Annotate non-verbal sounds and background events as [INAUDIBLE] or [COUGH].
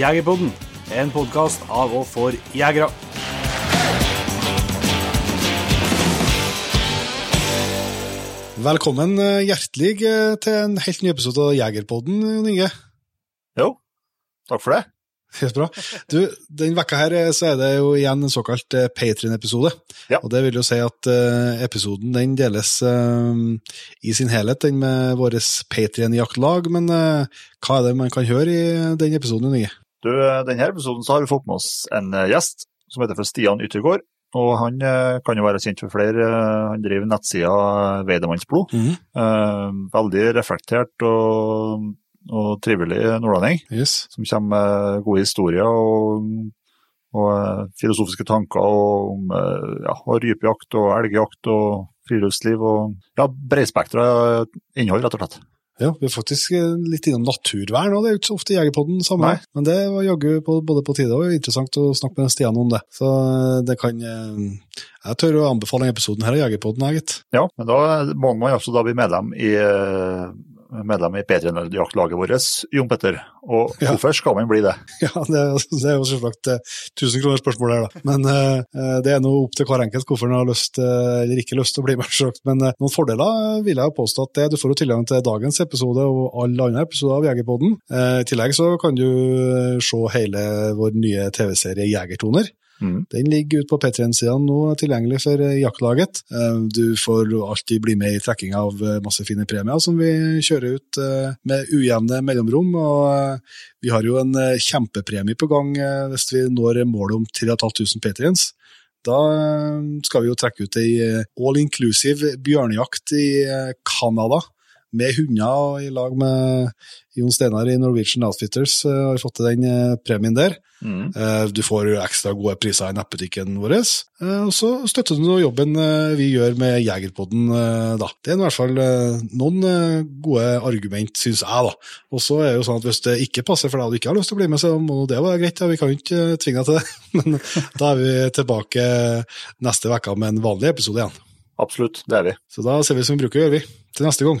Jegerpodden, en podkast av og for jegere. Velkommen eh, hjertelig eh, til en helt ny episode av Jegerpodden, Jon Inge. Jo, takk for det. [LAUGHS] Helt bra. Du, den vekka her eh, så er det jo igjen en såkalt Patrion-episode. Ja. Og det vil jo si at uh, episoden den deles uh, i sin helhet, den med vårt Patrion-jaktlag. Men uh, hva er det man kan høre i den episoden, Inge? Du, denne episoden så har vi fått med oss en eh, gjest som heter for Stian Yttergård. Og han eh, kan jo være kjent for flere. eh, Han driver nettsida Veidemannsblod. Mm -hmm. veldig reflektert og, og trivelig nordlending, Yes. som kommer med gode historier og, og filosofiske tanker og om ja, og rypejakt og elgjakt og friluftsliv og ja, bredspektra innhold, rett og slett. Ja, vi er faktisk eh, litt innom naturvern, òg, det er jo ikke så ofte Jegerpodden samme. Nei. Men det var jaggu både på tide og interessant å snakke med Stian om det. Så eh, det kan eh, Jeg tør å anbefale denne episoden her av Jegerpodden, jeg, gitt. Ja, men da må man også da bli medlem i, medlem i P3-jaktlaget vårt, Jon Petter. Og Ja. hvorfor skal man bli det? [LAUGHS] Ja, det, det er jo selvsagt tusen 1000 kroner spørsmål her, da. Men eh, eh, det er nå opp til hver enkelt hvorfor en har lyst uh, eller ikke lyst til å bli med. [LAUGHS] selvsagt. Men uh, noen fordeler eh, vil jeg påstå at det, du får jo tilgang til dagens episode og alle andre episoder av Jegerpodden. Eh, I tillegg så kan du eh, se hele vår nye TV-serie Jegertoner. Mm. Den ligger ute på P3-sidene nå, tilgjengelig for eh, jaktlaget. Eh, Du får alltid bli med i trekking av eh, masse fine premier som vi kjører ut med ujevne mellomrom. og Vi har jo en kjempepremie på gang hvis vi når målet om 3500 Patriens. Da skal vi jo trekke ut ei all inclusive bjørnejakt i Canada. Med hunder og i lag med Jon Steinar i Norwegian Outfitters har har fått til den eh, premien der. Mm. Eh, Du får ekstra gode priser i nettbutikken vår. Eh, Og så støtter du jobben eh, vi gjør med Jegerpodden, eh, da. Det er i hvert fall eh, noen eh, gode argument, syns jeg, da. Og så er det jo sånn at hvis det ikke passer for deg og du ikke har lyst til å bli med, så må det være greit. Ja. Vi kan jo ikke eh, tvinge deg til det. [LAUGHS] Men da er vi tilbake neste uke med en vanlig episode igjen. Absolutt, det er vi. Så da ser vi som vi bruker å gjøre, vi. Til neste gang.